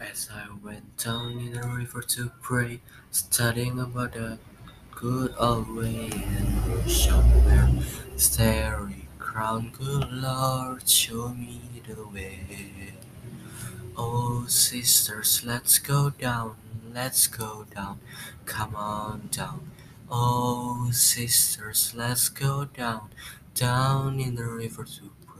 As I went down in the river to pray, studying about the good old way and somewhere starry crown, good Lord, show me the way. Oh, sisters, let's go down, let's go down, come on down. Oh, sisters, let's go down, down in the river to pray.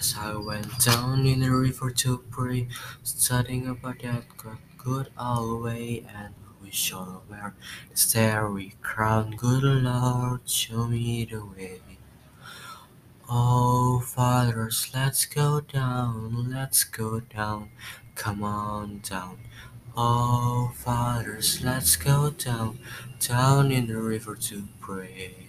As I went down in the river to pray, studying about that good, old way, and we shall wear the starry crown, good Lord, show me the way. Oh, fathers, let's go down, let's go down, come on down. Oh, fathers, let's go down, down in the river to pray.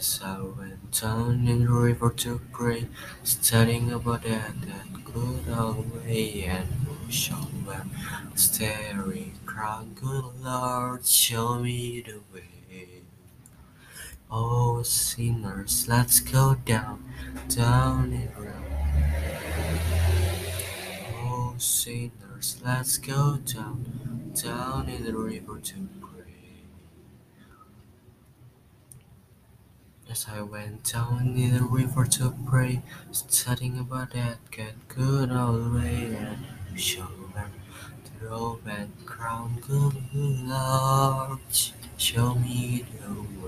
As I went down in the river to pray, studying about that, that good old way, and who shall starry crown, good Lord, show me the way. Oh, sinners, let's go down, down in the Oh, sinners, let's go down, down in the river to pray. As I went down in the river to pray, studying about that good, old way, and shall the robe and crown, good Lord, show me the way.